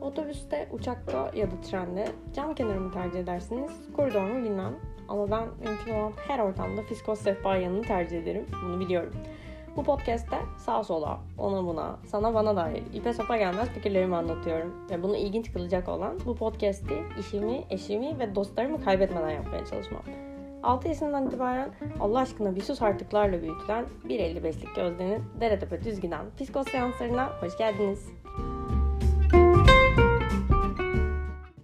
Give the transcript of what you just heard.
Otobüste, uçakta ya da trende cam kenarı mı tercih edersiniz, koridor mu bilmem. Ama ben mümkün olan her ortamda fiskos sehpa yanını tercih ederim. Bunu biliyorum. Bu podcast'te sağ sola, ona buna, sana bana dair ipe sopa gelmez fikirlerimi anlatıyorum. Ve bunu ilginç kılacak olan bu podcast'i işimi, eşimi ve dostlarımı kaybetmeden yapmaya çalışmam. 6 yaşından itibaren Allah aşkına bir sus artıklarla büyütülen 1.55'lik gözlerini dere tepe düz giden psikos seanslarına hoş geldiniz.